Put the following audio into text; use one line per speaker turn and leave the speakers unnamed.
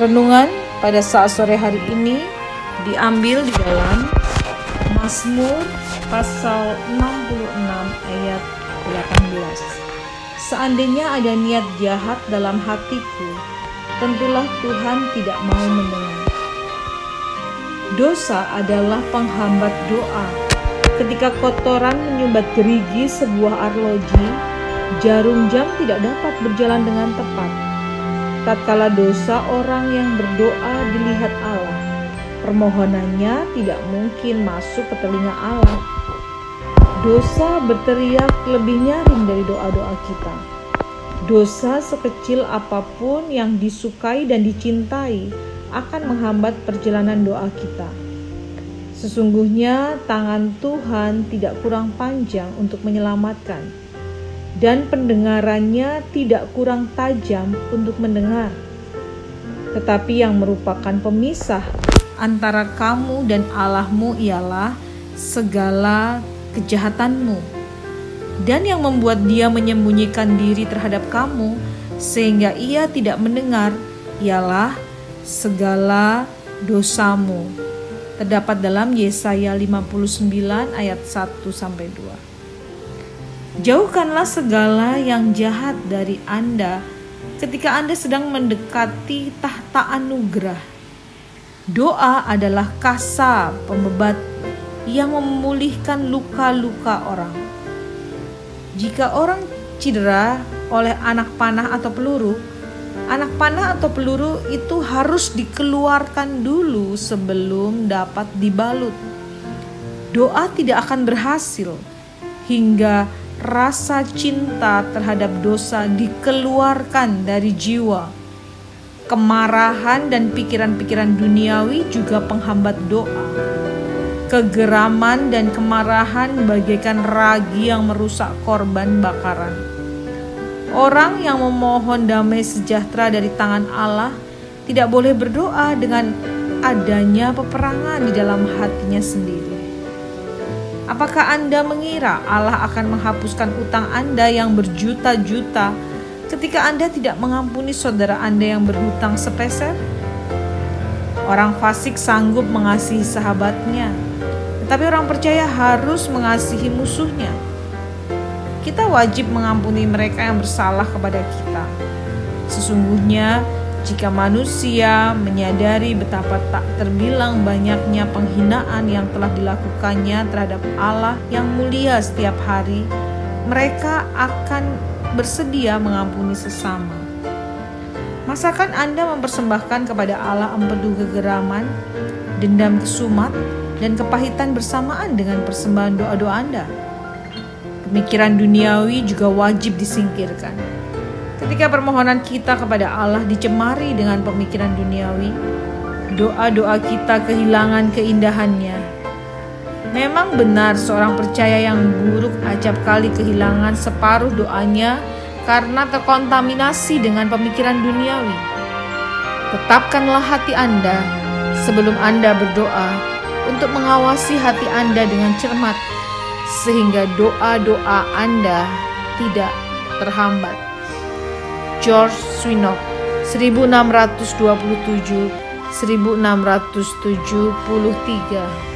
Renungan pada saat sore hari ini diambil di dalam Mazmur pasal 66 ayat 18. Seandainya ada niat jahat dalam hatiku, tentulah Tuhan tidak mau mendengar. Dosa adalah penghambat doa. Ketika kotoran menyumbat gerigi sebuah arloji, jarum jam tidak dapat berjalan dengan tepat tatkala dosa orang yang berdoa dilihat Allah, permohonannya tidak mungkin masuk ke telinga Allah. Dosa berteriak lebih nyaring dari doa-doa kita. Dosa sekecil apa pun yang disukai dan dicintai akan menghambat perjalanan doa kita. Sesungguhnya tangan Tuhan tidak kurang panjang untuk menyelamatkan dan pendengarannya tidak kurang tajam untuk mendengar. Tetapi yang merupakan pemisah antara kamu dan Allahmu ialah segala kejahatanmu. Dan yang membuat dia menyembunyikan diri terhadap kamu sehingga ia tidak mendengar ialah segala dosamu. Terdapat dalam Yesaya 59 ayat 1 sampai 2. Jauhkanlah segala yang jahat dari Anda ketika Anda sedang mendekati tahta anugerah. Doa adalah kasa pembebat yang memulihkan luka-luka orang. Jika orang cedera oleh anak panah atau peluru, anak panah atau peluru itu harus dikeluarkan dulu sebelum dapat dibalut. Doa tidak akan berhasil hingga rasa cinta terhadap dosa dikeluarkan dari jiwa. Kemarahan dan pikiran-pikiran duniawi juga penghambat doa. Kegeraman dan kemarahan bagaikan ragi yang merusak korban bakaran. Orang yang memohon damai sejahtera dari tangan Allah tidak boleh berdoa dengan adanya peperangan di dalam hatinya sendiri. Apakah Anda mengira Allah akan menghapuskan utang Anda yang berjuta-juta ketika Anda tidak mengampuni saudara Anda yang berhutang sepeser? Orang fasik sanggup mengasihi sahabatnya, tetapi orang percaya harus mengasihi musuhnya. Kita wajib mengampuni mereka yang bersalah kepada kita. Sesungguhnya, jika manusia menyadari betapa tak terbilang banyaknya penghinaan yang telah dilakukannya terhadap Allah yang mulia setiap hari, mereka akan bersedia mengampuni sesama. Masakan Anda mempersembahkan kepada Allah empedu kegeraman, dendam kesumat, dan kepahitan bersamaan dengan persembahan doa-doa Anda? Pemikiran duniawi juga wajib disingkirkan Ketika permohonan kita kepada Allah dicemari dengan pemikiran duniawi, doa-doa kita kehilangan keindahannya. Memang benar seorang percaya yang buruk acap kali kehilangan separuh doanya karena terkontaminasi dengan pemikiran duniawi. Tetapkanlah hati Anda sebelum Anda berdoa untuk mengawasi hati Anda dengan cermat sehingga doa-doa Anda tidak terhambat. George Swinock 1627 1673